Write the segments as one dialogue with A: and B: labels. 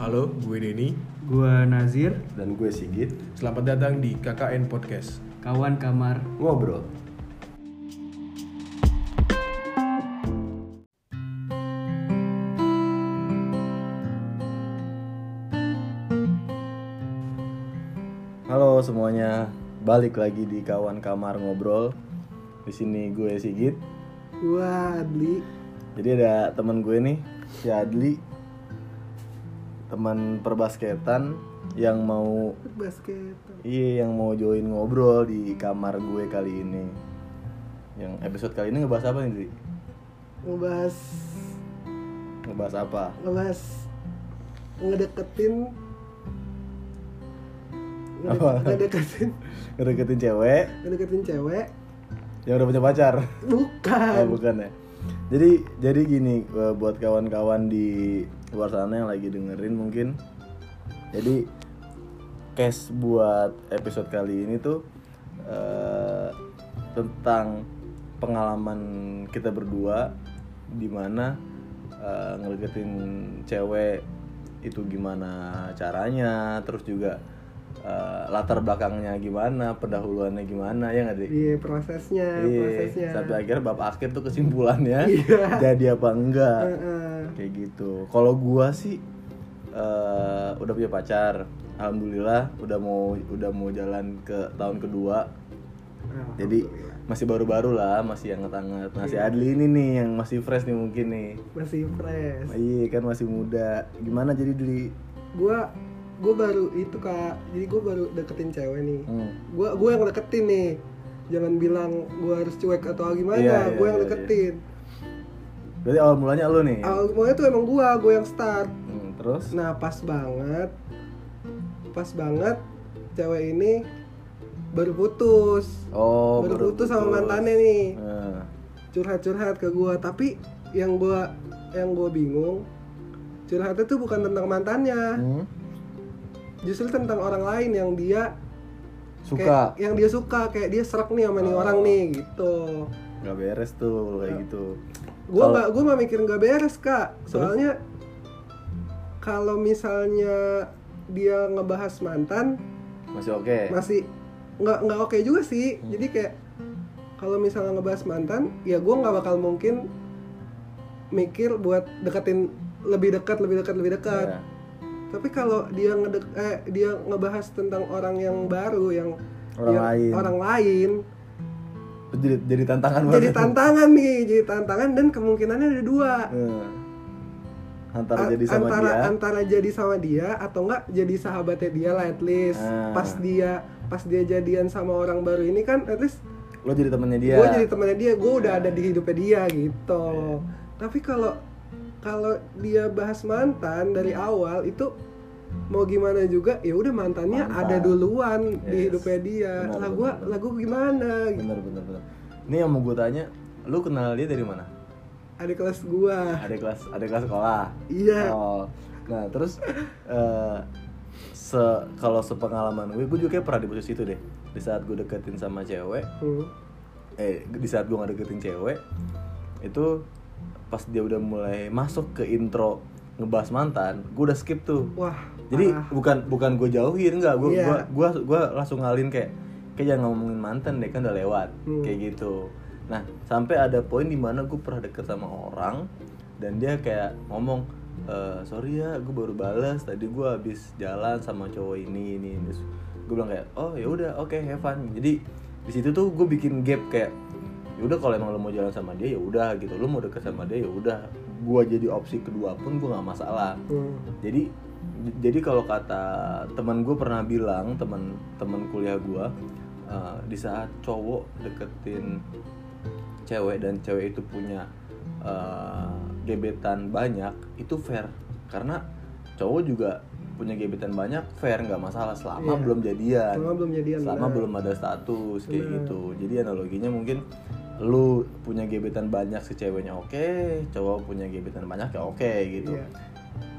A: Halo, gue Denny.
B: Gua Nazir,
C: Dan gue Sigit
A: Selamat datang di KKN Podcast.
B: kawan kamar.
C: Ngobrol Halo semuanya, balik lagi di kawan kamar ngobrol. Di sini gue Sigit.
D: Gua Adli
C: Jadi ada teman gue nih, si Adli, teman perbasketan yang mau
D: basket
C: Iya yang mau join ngobrol di kamar gue kali ini Yang episode kali ini ngebahas apa nih Dri?
D: ngebahas
C: Ngebahas apa?
D: ngebahas ngedeketin
C: Apa?
D: ngede- ngedeketin
C: Ngedeketin cewek
D: ngedeketin cewek
C: yang udah punya pacar?
D: bukan
C: Oh bukan ya Jadi jadi gini eh, buat kawan-kawan di luar sana yang lagi dengerin mungkin. Jadi case buat episode kali ini tuh eh, tentang pengalaman kita berdua di mana uh, ngedeketin cewek itu gimana caranya terus juga eh, latar belakangnya gimana pendahuluannya gimana ya nggak deh
D: iya prosesnya
C: Iya,
D: prosesnya.
C: sampai akhirnya bapak akhir tuh kesimpulannya
D: Iya.
C: jadi apa enggak?
D: Heeh.
C: kayak gitu. Kalau gua sih eh, udah punya pacar alhamdulillah udah mau udah mau jalan ke tahun kedua. Jadi masih baru-baru lah masih yang nget nah si
D: Iya.
C: Adli ini nih yang masih fresh nih mungkin nih.
D: Masih fresh.
C: Iya kan masih muda. Gimana jadi Dli
D: gua gua baru itu kak. Jadi gua baru deketin cewek nih.
C: Hmm.
D: gua gua yang deketin nih. Jangan bilang gua harus cuek atau gimana.
C: Iya, iya,
D: gua yang
C: iya,
D: deketin.
C: Berarti awal mulanya lu nih?
D: Awal mulanya tuh emang gua gua yang start.
C: Hmm, terus?
D: Nah pas banget Pas banget Cewek ini Baru putus.
C: Oh
D: Baru putus sama mantannya nih.
C: Nah,
D: Curhat-curhat ke gua. Tapi yang gua Yang gua bingung Curhatnya tuh bukan tentang mantannya.
C: Hmm.
D: Justru tentang orang lain yang dia
C: suka.
D: kayak, Yang dia suka Kayak dia serak nih sama nih
C: Oh.
D: orang nih Gitu.
C: Nggak beres tuh kayak gitu.
D: Gua
C: Kalau-
D: nggak gua nggak mikir nggak beres kak. Soalnya Kalau misalnya Dia ngebahas mantan
C: masih oke?
D: masih nggak nggak oke juga sih. Jadi kayak kalau misalnya ngebahas mantan ya gue nggak bakal mungkin mikir buat deketin lebih dekat lebih dekat lebih dekat.
C: Ya.
D: Tapi kalau dia ngedek eh, dia ngebahas tentang orang yang baru yang
C: Orang
D: yang
C: lain.
D: orang lain.
C: Jadi jadi tantangan
D: jadi
C: banget.
D: tantangan nih jadi tantangan dan kemungkinannya ada dua.
C: Nah, antara
D: A-
C: jadi sama
D: antara
C: dia.
D: antara jadi sama dia atau enggak jadi sahabatnya dia lah at least.
C: Ah.
D: pas dia pas dia jadian sama orang baru ini kan at least
C: lo jadi temennya dia.
D: gue jadi temannya dia gue udah ada di hidupnya dia gitu. Tapi kalau kalau dia bahas mantan dari awal itu mau gimana juga ya udah mantannya
C: Mantan.
D: ada duluan di
C: Yes.
D: hidupnya dia.
C: Benar,
D: lah gue lah gue gimana?
C: Bener bener bener ini yang mau gue tanya lu kenal dia dari mana?
D: Ada kelas gue
C: ada kelas ada kelas sekolah?
D: Iya.
C: Oh. Nah terus eh, se kalau sepengalaman gue gue juga kayak pernah di posisi itu deh. Di saat gue deketin sama cewek
D: Hmm.
C: eh di saat gue nggak deketin cewek itu pas dia udah mulai masuk ke intro ngebahas mantan gue udah skip tuh.
D: Wah
C: jadi
D: parah.
C: bukan bukan gue jauhin enggak gue gua, gua gua langsung ngalin kayak kayak jangan ngomongin mantan deh kan udah lewat
D: Hmm.
C: kayak gitu. Nah sampai ada poin di mana gue pernah deket sama orang dan dia kayak ngomong "Eh, sorry ya gue baru balas tadi gue habis jalan sama cowok ini ini terus gue bilang kayak oh ya udah oke have fun. Jadi di situ tuh gue bikin gap kayak ya udah kalau emang lo mau jalan sama dia ya udah gitu. Lo mau deket sama dia ya udah. Gue jadi opsi kedua pun gue nggak masalah.
D: Hmm.
C: jadi jadi kalau kata teman gue pernah bilang teman teman kuliah gue uh, di saat cowok deketin cewek dan cewek itu punya uh, gebetan banyak itu fair. Karena cowok juga punya gebetan banyak fair nggak masalah selama
D: Iya.
C: belum jadian.
D: Selama belum jadian,
C: selama belum ada status kayak gitu. Jadi analoginya mungkin lu punya gebetan banyak si ceweknya oke cowok punya gebetan banyak ya oke gitu.
D: Iya.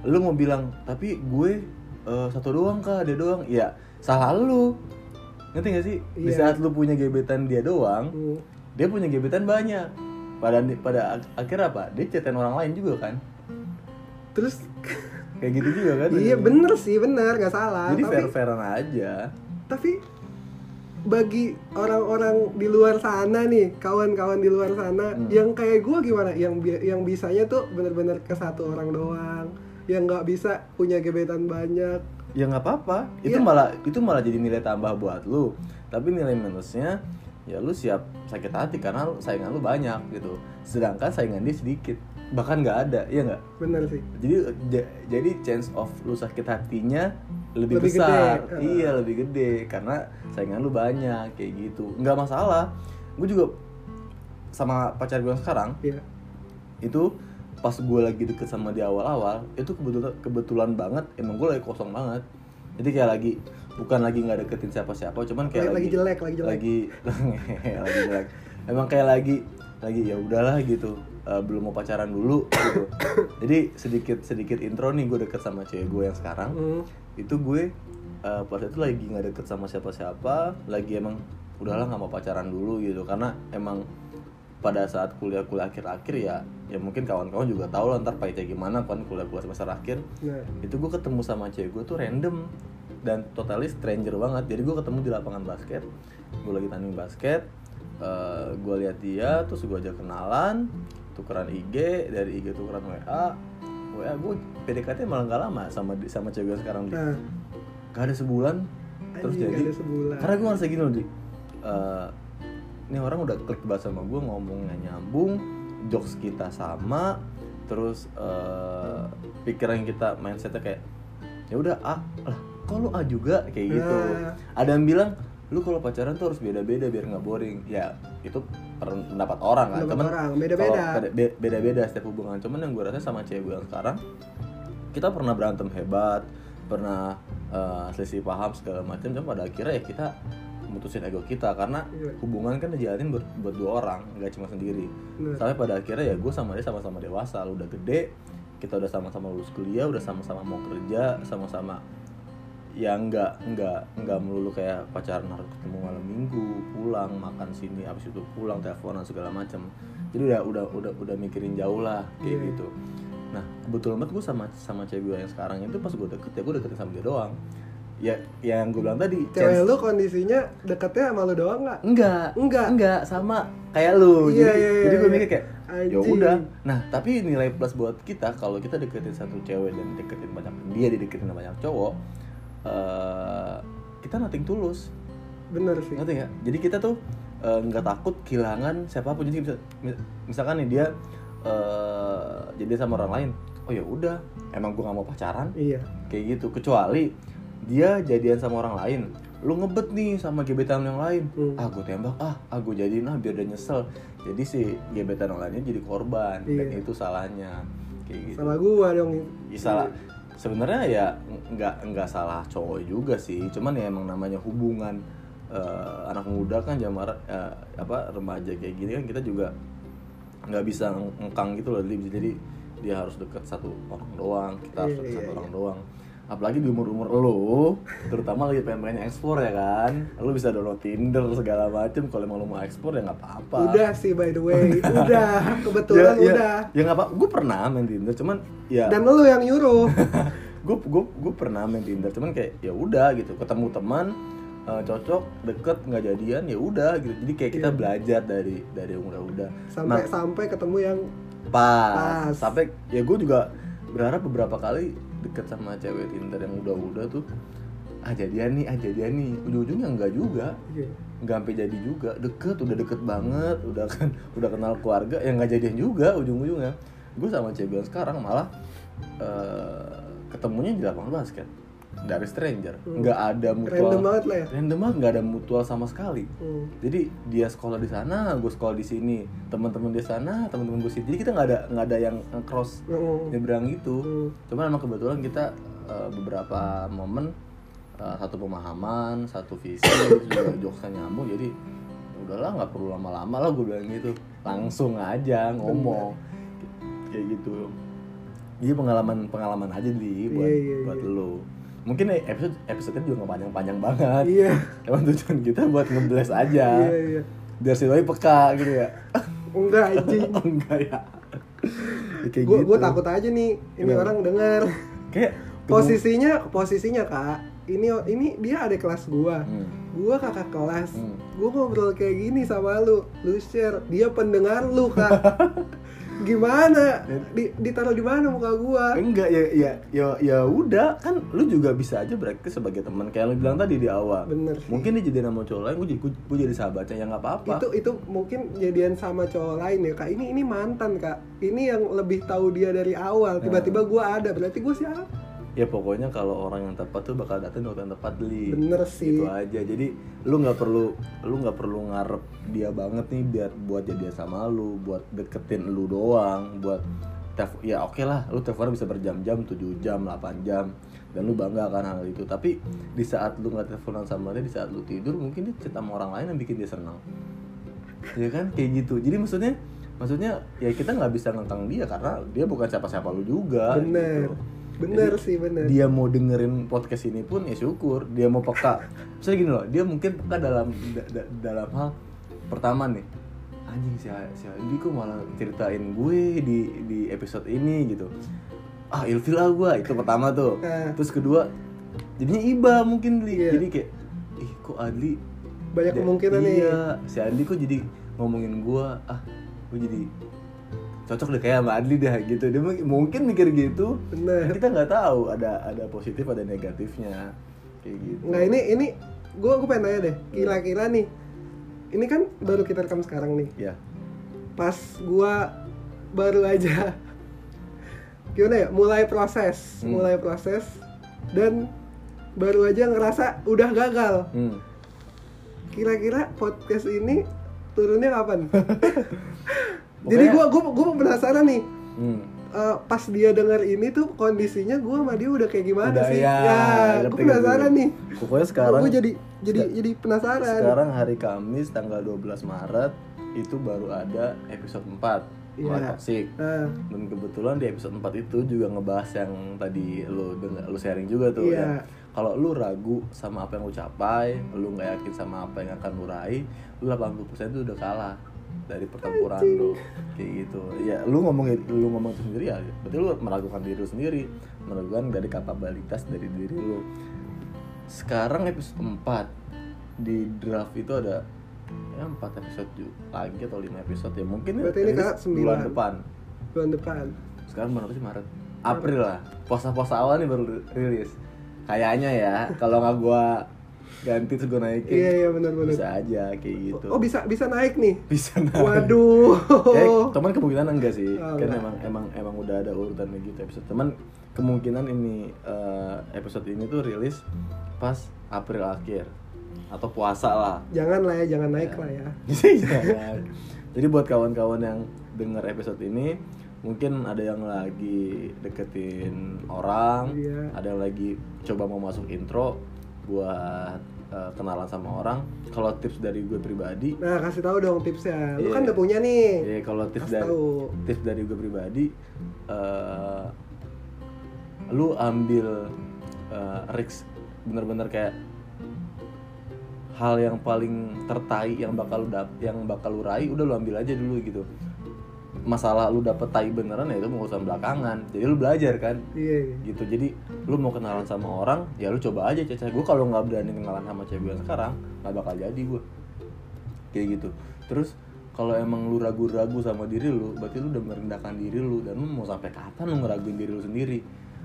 C: lu mau bilang tapi gue eh, satu doang kak dia doang. Ya salah lu. Ngerti gak sih? Di
D: Iya.
C: saat lu punya gebetan dia doang
D: Hmm.
C: dia punya gebetan banyak. Pada pada ak- akhirnya apa? Dia chatin orang lain juga kan?
D: Terus
C: kayak gitu juga kan?
D: Iya bener sih bener nggak salah.
C: Jadi
D: tapi
C: fair fairan aja.
D: Tapi bagi orang-orang di luar sana nih kawan-kawan di luar sana
C: Hmm.
D: yang kayak gua gimana? Yang bi- yang bisanya tuh bener-bener ke satu orang doang yang nggak bisa punya gebetan banyak.
C: Ya nggak apa-apa itu
D: Iya.
C: malah itu malah jadi nilai tambah buat lu. Tapi nilai minusnya ya lu siap sakit hati karena saingan lu banyak gitu. Sedangkan saingan dia sedikit bahkan nggak ada iya nggak?
D: Bener sih.
C: Jadi ja- jadi chance of lu sakit hatinya lebih,
D: Lebih
C: besar.
D: gede.
C: iya lebih gede karena saingan lu banyak kayak gitu. Nggak masalah. Gue juga sama pacar gue sekarang
D: Iya.
C: itu pas gue lagi deket sama di awal-awal itu kebetulan kebetulan banget emang gue lagi kosong banget. Jadi kayak lagi bukan lagi nggak deketin siapa-siapa cuman kayak
D: Lagi- lagi jelek, lagi jelek.
C: lagi lagi jelek. Emang kayak lagi lagi ya udahlah gitu eh, belum mau pacaran dulu gitu. Jadi sedikit sedikit intro nih gue deket sama cewek gue yang sekarang.
D: Hmm.
C: itu gue eh, pas itu lagi nggak deket sama siapa-siapa lagi emang udahlah nggak mau pacaran dulu gitu. Karena emang pada saat kuliah-kuliah akhir-akhir ya ya mungkin kawan-kawan juga tahu lah ntar pahitnya gimana kan kuliah-kuliah semester akhir.
D: Nah
C: itu gue ketemu sama cewek gue tuh random dan totally stranger banget. Jadi gue ketemu di lapangan basket gue lagi tanding basket gue lihat dia terus gue ajak kenalan tukeran IG dari IG tukeran WA WA gue PDKT malah nggak lama sama sama cewek gue sekarang di.
D: Nah.
C: Gak ada sebulan terus
D: Anjing,
C: jadi
D: sebulan.
C: karena gue ngerasa gini loh di. Eh, ini orang udah klik banget sama gue ngomongnya nyambung jokes kita sama terus eh, pikiran kita mindsetnya kayak ya udah ah lah kok lu A juga? Kayak gitu.
D: Nah.
C: ada yang bilang lu kalau pacaran tuh harus beda-beda biar nggak boring. Ya itu pendapat orang kan
D: Pendapat
C: Cuman
D: orang, beda-beda.
C: beda-beda setiap hubungan cuman yang gue rasa sama cewek gue yang sekarang kita pernah berantem hebat pernah eh, selisih paham segala macam cuma pada akhirnya ya kita mutusin ego kita karena
D: Iya.
C: hubungan kan dijalanin buat, buat dua orang nggak cuma sendiri
D: Bener.
C: sampai pada akhirnya ya gue sama dia sama-sama dewasa lu udah gede kita udah sama-sama lulus kuliah udah sama-sama mau kerja sama-sama ya nggak nggak nggak melulu kayak pacaran harus ketemu malam minggu pulang makan sini habis itu pulang teleponan segala macam jadi udah udah udah udah mikirin jauh lah kayak
D: Iya.
C: gitu. Nah kebetulan banget gue sama sama cewek gue yang sekarang itu pas gue deket ya gue deketin sama dia doang. Ya yang gue bilang tadi
D: cewek
C: chance-
D: lu kondisinya deketnya sama lu doang nggak?
C: Enggak
D: Enggak.
C: enggak sama. Kayak lu
D: Iya,
C: jadi
D: iya,
C: jadi
D: iya,
C: gue
D: iya.
C: mikir kayak ya udah. Nah tapi nilai plus buat kita kalau kita deketin satu cewek dan deketin banyak dia dideketin banyak cowok eh kita nothing tulus.
D: Bener sih.
C: Ngerti nggak? Jadi kita tuh eh, nggak takut kehilangan siapa pun. Jadi misalkan nih dia eh jadi sama orang lain oh ya udah emang gue nggak mau pacaran.
D: Iya.
C: Kayak gitu. Kecuali dia jadian sama orang lain lu ngebet nih sama gebetan yang lain.
D: Hmm.
C: ah gue tembak ah ah gue jadiin ah biar dia nyesel. Jadi si gebetan yang lainnya jadi korban. Dan
D: Iya.
C: itu salahnya. Kayak gitu.
D: Sama gua dong.
C: Ya, salah sebenarnya ya nggak nggak salah cowok juga sih. Cuman ya emang namanya hubungan eh, anak muda kan zaman eh, apa remaja kayak gini kan kita juga nggak bisa ng- ngekang gitu loh. Jadi jadi dia harus deket satu orang doang kita harus
D: Iya,
C: deket
D: iya,
C: satu
D: iya.
C: orang doang apalagi di umur umur lo terutama lagi pengen pengen ekspor ya kan? Lo bisa download Tinder segala macem. Kalau emang lo mau ekspor ya nggak apa-apa.
D: Udah sih by the way. Udah kebetulan
C: ya,
D: udah.
C: ya nggak apa gue pernah main Tinder cuman ya
D: dan lu yang nyuruh.
C: Gue gue gue pernah main Tinder cuman kayak ya udah gitu. Ketemu teman eh, cocok deket nggak jadian ya udah gitu. Jadi kayak kita
D: Iya.
C: belajar dari dari yang udah-udah
D: sampai
C: Nah,
D: sampai ketemu yang
C: pas.
D: Pas.
C: sampai ya gue juga berharap beberapa kali deket sama cewek Tinder yang udah-udah tuh ah jadian nih ah jadian nih. Ujung-ujungnya enggak juga.
D: Iya.
C: nggak sampai jadi juga. Deket udah deket banget udah kan udah kenal keluarga yang nggak jadian juga ujung-ujungnya. Gue sama cewek sekarang malah eh, ketemunya di lapangan basket dari stranger nggak ada mutual
D: Hmm. Random banget lah ya?
C: random banget nggak ada mutual sama sekali
D: Hmm.
C: jadi dia sekolah di sana gue sekolah di sini teman-teman di sana teman-teman gue sini jadi kita nggak ada nggak ada yang cross
D: Hmm.
C: nyebrang gitu
D: Hmm.
C: cuman emang kebetulan kita eh, beberapa momen eh, satu pemahaman satu visi juga jokesnya nyambung jadi udahlah nggak perlu lama-lama lah gue bilang gitu langsung aja ngomong kayak gitu jadi pengalaman pengalaman aja di buat
D: Iya, iya,
C: buat
D: iya.
C: lo mungkin episode episode juga nggak panjang-panjang banget.
D: Iya.
C: Emang tujuan kita buat ngebles aja.
D: Iya iya.
C: Biar si Doi peka gitu ya.
D: Enggak anjing.
C: Oh, enggak ya. Ya, kayak
D: gue
C: gitu.
D: gue takut aja nih ini
C: Kenapa?
D: orang dengar
C: kayak
D: posisinya posisinya kak ini ini dia ada kelas gua.
C: Hmm.
D: gua kakak kelas.
C: Hmm.
D: gua ngobrol kayak gini sama lu. Lu share. Dia pendengar lu kak gimana? Di, ditaruh di mana muka gua?
C: Enggak ya ya ya ya udah. Kan lu juga bisa aja berarti sebagai teman. Kayak lu bilang tadi di awal.
D: Bener. Sih.
C: mungkin dia jadi nama cowok lain gue jadi gue jadi sahabatnya ya nggak apa-apa.
D: Itu itu mungkin jadian sama cowok lain ya kak. Ini ini mantan kak. Ini yang lebih tahu dia dari awal. Tiba-tiba gua ada. Berarti gua siapa
C: ya pokoknya kalau orang yang tepat tuh bakal datang waktu yang tepat li.
D: Bener sih.
C: gitu aja. Jadi lu nggak perlu lu nggak perlu ngarep dia banget nih biar buat jadi sama lu buat deketin lu doang buat tef ya oke lah lu telepon bisa berjam-jam 7 jam 8 jam dan lu bangga akan hal itu. Tapi di saat lu nggak teleponan sama dia di saat lu tidur mungkin dia cerita sama orang lain yang bikin dia senang. Ya kan? Kayak gitu. Jadi maksudnya maksudnya ya kita nggak bisa ngekang dia karena dia bukan siapa-siapa lu juga
D: bener.
C: gitu.
D: Bener
C: Jadi,
D: sih bener.
C: dia mau dengerin podcast ini pun ya syukur dia mau peka. Misalnya gini loh dia mungkin peka dalam da- da- dalam hal pertama nih. Anjing si si Aldi kok malah ceritain gue di di episode ini gitu. Ah ilfil lah gue itu pertama tuh.
D: Eh.
C: terus kedua jadinya iba mungkin Li.
D: Iya.
C: jadi kayak ih kok Adli
D: banyak kemungkinan nih.
C: Iya si Adli kok jadi ngomongin gue ah gue jadi cocok deh kayak sama Adli dah gitu. Dia mungkin- mungkin mikir gitu.
D: Bener.
C: kita nggak tahu ada ada positif ada negatifnya. Kayak gitu.
D: Nggak ini ini gue gue pengen tanya deh. Kira-kira nih ini kan baru kita rekam sekarang nih.
C: Ya
D: pas gua baru aja gimana ya mulai proses
C: Hmm.
D: mulai proses dan baru aja ngerasa udah gagal.
C: Hmm.
D: kira-kira podcast ini turunnya kapan jadi gua gua gua penasaran nih
C: Hmm.
D: eh, pas dia denger ini tuh kondisinya gua sama dia udah kayak gimana
C: Udah,
D: sih
C: ya,
D: gue
C: ngerti,
D: penasaran
C: ngerti.
D: nih
C: pokoknya sekarang
D: gue jadi jadi jadi penasaran
C: sekarang hari Kamis tanggal 12 Maret itu baru ada episode 4
D: Iya.
C: Mulai toxic
D: Nah,
C: dan kebetulan di episode 4 itu juga ngebahas yang tadi lu denger, lu sharing juga tuh
D: Iya.
C: ya. Kalau lu ragu sama apa yang lu capai, lu nggak yakin sama apa yang akan lu raih, lu 80% itu udah kalah dari pertempuran lu. Kayak gitu. Ya, lu ngomong lu ngomong itu sendiri ya. Berarti lu meragukan diri lu sendiri, meragukan dari kapabilitas dari diri lu. Sekarang episode 4 di draft itu ada ya 4 episode juga lagi atau 5 episode ya mungkin
D: Berarti ini
C: rilis
D: Kak,
C: bulan
D: sembilan.
C: depan
D: bulan depan
C: sekarang bulan apa sih Maret April lah puasa-puasa awal nih baru rilis kayaknya ya kalau nggak gua ganti terus gua naikin.
D: Iya iya benar-benar
C: bisa aja kayak gitu.
D: Oh bisa bisa naik nih?
C: Bisa naik.
D: Waduh.
C: Kayak, teman kemungkinan enggak sih.
D: Oh,
C: kan emang emang emang udah ada urutan gitu episode. Teman kemungkinan ini eh, episode ini tuh rilis pas April akhir. Atau puasa lah.
D: Jangan lah ya jangan naik lah ya.
C: Jangan. Jadi buat kawan-kawan yang denger episode ini mungkin ada yang lagi deketin orang,
D: Iya.
C: ada yang lagi coba mau masuk intro buat eh, kenalan sama orang. Kalau tips dari gue pribadi,
D: nah kasih tahu dong tipsnya lu
C: Iya.
D: kan udah punya nih
C: ya kalau tips
D: Kasih
C: dari
D: tahu.
C: tips dari gue pribadi, eh, lu ambil eh, risk bener-bener kayak hal yang paling tertai yang bakal lu dap yang bakal lu raih udah lu ambil aja dulu gitu masalah lu dapet tai beneran ya itu mau urusan belakangan. Jadi lu belajar kan?
D: Iya iya.
C: gitu. Jadi lu mau kenalan sama orang ya lu coba aja cecah gue kalau nggak berani kenalan sama cewek gue sekarang nggak bakal jadi gue kayak gitu. Terus kalau emang lu ragu-ragu sama diri lu berarti lu udah merendahkan diri lu dan lu mau sampai kapan lu ngeraguin diri lu sendiri?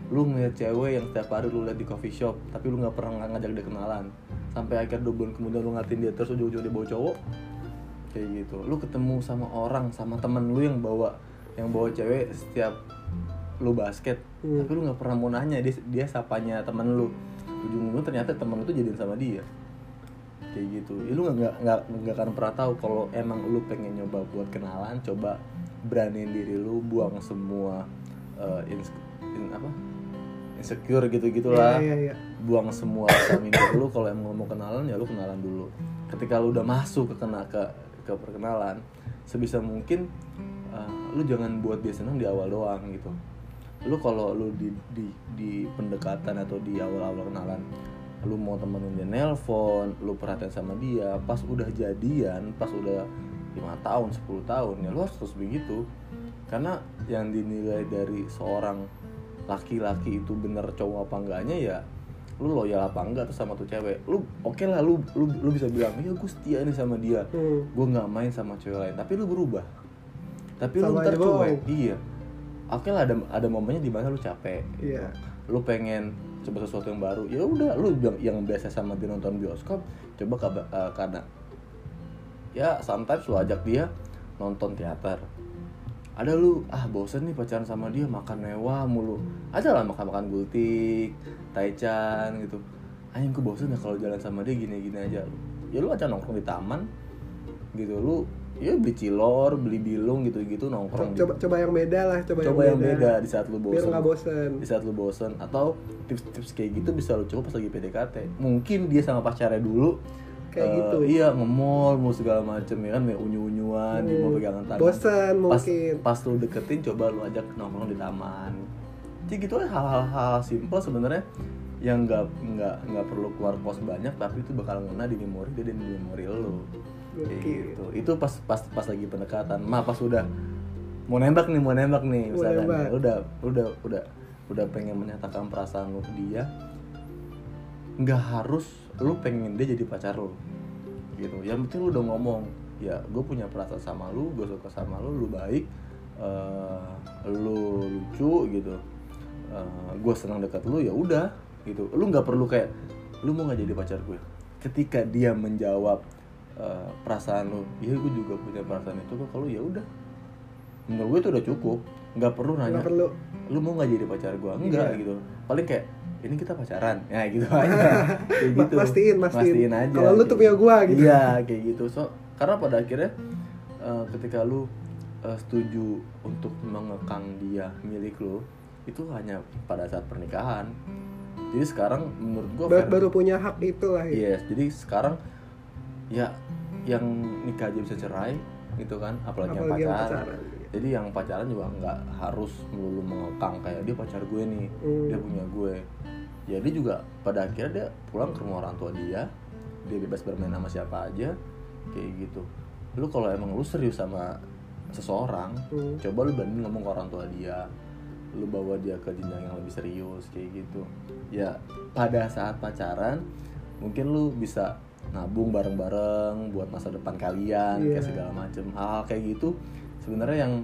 C: Lu ngeliat cewek yang setiap hari lu liat di coffee shop tapi lu nggak pernah ngajak dia kenalan. Sampai akhir dua bulan kemudian lu ngatin dia terus ujung-ujung dia bawa cowok kayak gitu. Lu ketemu sama orang sama temen lu yang bawa yang bawa cewek setiap lu basket.
D: Hmm.
C: tapi lu nggak pernah mau nanya dia dia sapanya temen lu. Ujung-ujungnya ternyata temen lu tuh jadian sama dia. Kayak gitu. Ya, lu nggak nggak nggak akan pernah tahu kalau emang lu pengen nyoba buat kenalan coba beraniin diri lu buang semua eh, ins- in- apa? Insecure gitu gitulah.
D: Iya, iya, iya.
C: buang semua rasa minder lu kalau emang mau kenalan ya lu kenalan dulu. Ketika lu udah masuk ke kena ke ke perkenalan sebisa mungkin uh, lu jangan buat dia senang di awal doang gitu. Lu kalau lu di, di di pendekatan atau di awal-awal kenalan lu mau temenin dia nelpon lu perhatian sama dia pas udah jadian pas udah lima tahun 10 tahun ya lu harus terus begitu. Karena yang dinilai dari seorang laki-laki itu bener cowok apa enggaknya ya lu loyal apa enggak tuh sama tuh cewek? Lu oke lah lu lu lu bisa bilang ya gue setia nih sama dia.
D: Hmm.
C: gue nggak main sama cewek lain. Tapi lu berubah. Tapi lu
D: Sama
C: ntar
D: aja bohong.
C: cuek iya. Oke lah ada ada momennya di mana lu capek.
D: Iya.
C: lu pengen coba sesuatu yang baru. Ya udah lu yang, yang biasa sama dia nonton bioskop coba kaba- eh, karena ya sometimes lu ajak dia nonton teater ada lu ah bosen nih pacaran sama dia makan mewah mulu. Aja lah makan makan gultik taichan gitu. Anjing gue bosen ya kalau jalan sama dia gini gini aja. Ya lu aja nongkrong di taman gitu lu ya beli cilor beli bilung gitu gitu nongkrong
D: Coba coba yang beda lah, coba,
C: coba yang beda. di saat lu
D: Biar
C: bosen.
D: nggak bosen.
C: di saat lu bosen atau tips-tips kayak gitu bisa lu coba pas lagi PDKT mungkin dia sama pacarnya dulu
D: Kayak
C: eh,
D: gitu.
C: iya nge-mall mau segala macem ya kan ya unyu-unyuan di mau pegangan tangan
D: Hmm. Bosan
C: pas,
D: mungkin.
C: pas lu deketin coba lu ajak nongkrong di taman jadi gitu aja hal-hal simple sebenarnya yang nggak nggak nggak perlu keluar kos banyak tapi itu bakal ngena di memori dia dan di memori
D: Oke.
C: gitu itu pas pas pas lagi pendekatan mah pas udah mau nembak nih mau nembak nih
D: Mau
C: misalkan
D: nembak.
C: ya, udah udah udah udah pengen menyatakan perasaan lu ke dia nggak harus lu pengen dia jadi pacar lu. Gitu. Yang penting lu udah ngomong ya gue punya perasaan sama lu gue suka sama lu lu baik eh, lu lucu gitu. Gue senang dekat lu ya udah gitu. Lu nggak perlu kayak lu mau nggak jadi pacar gue ketika dia menjawab eh, perasaan lu iya gue juga punya perasaan itu kok. Kalau ya udah. Menurut gue itu udah cukup. Nggak perlu nanya
D: Nggak perlu.
C: lu mau nggak jadi pacar gue enggak
D: Iya.
C: gitu. Paling kayak ini kita pacaran ya gitu aja kayak gitu
D: mastiin, mastiin.
C: aja
D: Kalau lu tuh punya gua, gitu.
C: iya kayak gitu so karena pada akhirnya eh, ketika lu eh, setuju untuk mengekang dia milik lu itu hanya pada saat pernikahan jadi sekarang menurut gue
D: Ba- baru punya hak itu lah ya.
C: Yes, jadi sekarang ya yang nikah aja bisa cerai gitu kan, apalagi,
D: Apalagi
C: yang
D: yang
C: pacaran.
D: pacaran.
C: Jadi yang pacaran juga nggak harus melulu mengekang kayak dia pacar gue nih,
D: Hmm.
C: dia punya gue. Ya dia juga pada akhirnya dia pulang ke rumah orang tua dia, dia bebas bermain sama siapa aja, kayak gitu. Lu kalau emang lu serius sama seseorang,
D: Hmm.
C: coba lu banding ngomong ke orang tua dia, lu bawa dia ke jenjang yang lebih serius kayak gitu ya pada saat pacaran mungkin lu bisa nabung bareng-bareng buat masa depan kalian
D: Iya.
C: kayak segala macem hal kayak gitu sebenarnya yang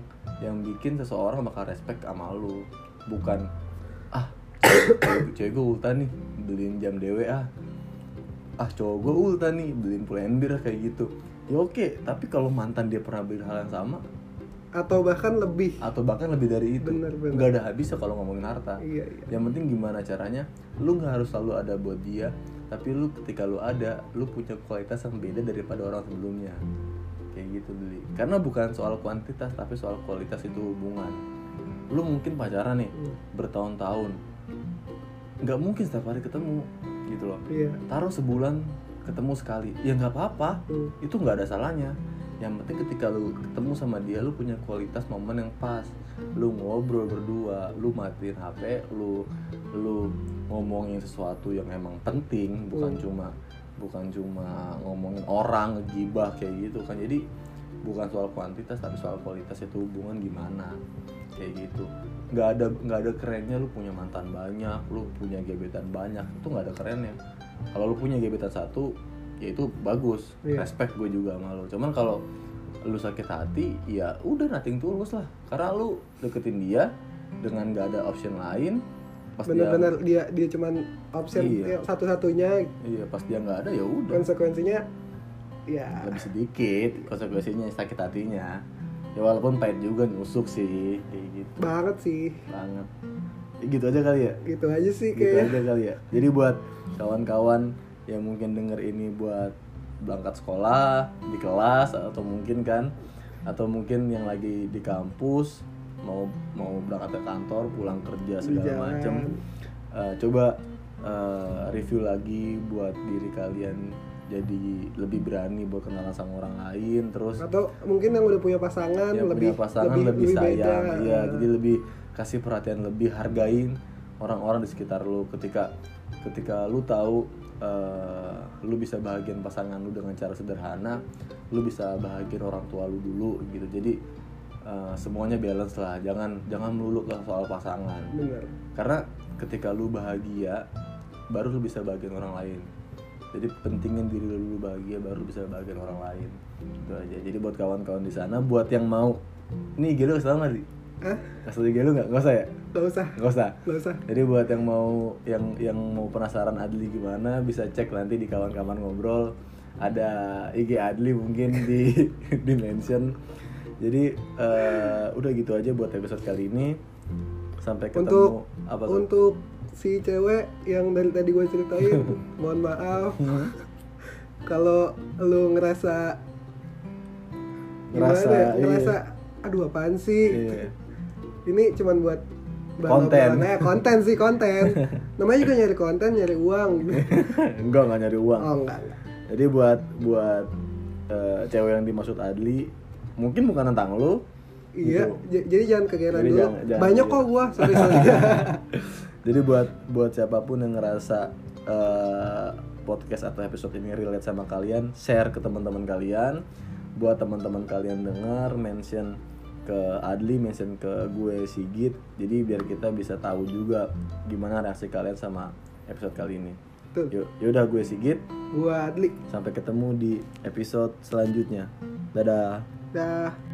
C: yang bikin seseorang bakal respect sama lu bukan cewek- gue ulta nih. Beliin jam dewe ah ah cowok gue ulta nih. Beliin pulender kayak gitu. Ya oke. Tapi kalau mantan dia pernah beli hal yang sama
D: Atau bahkan lebih.
C: atau bahkan lebih dari itu
D: Bener, bener.
C: nggak ada habisnya kalau ngomongin harta.
D: Iya, iya.
C: yang penting gimana caranya lu nggak harus selalu ada buat dia tapi lu ketika lu ada lu punya kualitas yang beda daripada orang sebelumnya. Kayak gitu beli. Karena bukan soal kuantitas tapi soal kualitas itu hubungan. Lu mungkin pacaran nih.
D: Hmm.
C: bertahun-tahun nggak mungkin setiap hari ketemu gitu loh.
D: Iya.
C: taruh sebulan ketemu sekali. Ya nggak apa-apa.
D: Hmm.
C: itu nggak ada salahnya. Yang penting ketika lu ketemu sama dia lu punya kualitas momen yang pas. Lu ngobrol berdua lu matiin hp lu lu ngomongin sesuatu yang emang penting. Bukan
D: Hmm.
C: cuma bukan cuma ngomongin orang ngegibah kayak gitu kan. Jadi bukan soal kuantitas tapi soal kualitas itu hubungan gimana kayak gitu. Nggak ada nggak ada kerennya lu punya mantan banyak lu punya gebetan banyak itu nggak ada kerennya. Kalau lu punya gebetan satu ya itu bagus.
D: Iya.
C: respect gue juga sama lu. Cuman kalau lu sakit hati ya udah nating tulus lah. Karena lu deketin dia dengan nggak ada option lain pas
D: Bener-bener dia dia cuman option
C: Iya.
D: yang satu-satunya.
C: Dia iya pas dia nggak ada ya udah.
D: Konsekuensinya ya.
C: Lebih sedikit konsekuensinya sakit hatinya ya walaupun pahit juga nusuk sih kayak gitu.
D: Banget sih.
C: Banget. Ya gitu aja kali ya?
D: Gitu aja sih
C: gitu
D: kayak.
C: aja kali ya? Jadi buat kawan-kawan yang mungkin denger ini buat berangkat sekolah di kelas atau mungkin kan atau mungkin yang lagi di kampus mau mau berangkat ke kantor pulang kerja segala
D: jalan.
C: macem Eh, coba eh, review lagi buat diri kalian jadi lebih berani buat kenalan sama orang lain terus
D: atau mungkin yang udah punya pasangan
C: yang
D: lebih
C: punya pasangan lebih,
D: beda.
C: sayang iya jadi lebih kasih perhatian lebih hargain orang-orang di sekitar lu. Ketika ketika lu tahu eh, lu bisa bahagian pasangan lu dengan cara sederhana lu bisa bahagian orang tua lu dulu gitu. Jadi eh, semuanya balance lah. Jangan jangan melulu ke soal pasangan.
D: Bener.
C: Karena ketika lu bahagia baru lu bisa bahagian orang lain jadi pentingin diri lu dulu bahagia baru bisa bahagian orang lain. Itu aja. Jadi buat kawan-kawan di sana buat yang mau. Ini kasih tau nggak di
D: ah
C: kasih tau IG lu nggak? Nggak usah ya?
D: Gak usah.
C: Nggak usah.
D: Gak usah.
C: Jadi buat yang mau yang yang mau penasaran Adli gimana bisa cek nanti di kawan-kawan ngobrol. Ada IG Adli mungkin di di mention. Jadi eh, udah gitu aja buat episode kali ini. Sampai ketemu.
D: Untuk
C: apa tuh?
D: untuk si cewek yang dari tadi gue ceritain mohon maaf
C: Hmm.
D: kalau lu ngerasa
C: Ngerasa,
D: ya?
C: iya.
D: ngerasa aduh apaan sih
C: Iya.
D: ini cuman buat
C: Konten.
D: eh, konten sih konten namanya juga nyari konten nyari uang
C: enggak nggak nyari uang
D: oh enggak, enggak.
C: jadi buat buat eh, cewek yang dimaksud Adli mungkin bukan tentang lu
D: iya
C: gitu.
D: jadi jangan kegeran dulu
C: jangan- jangan
D: banyak
C: gitu.
D: kok gua sorry sorry
C: Jadi buat buat siapa pun yang ngerasa eh, podcast atau episode ini relate sama kalian, share ke teman-teman kalian. Buat teman-teman kalian dengar, mention ke Adli, mention ke gue Sigit. Jadi biar kita bisa tahu juga gimana reaksi kalian sama episode kali ini.
D: Tuh.
C: Yuk, yaudah gue Sigit.
D: gua Adli
C: Sampai ketemu di episode selanjutnya. Dadah.
D: dah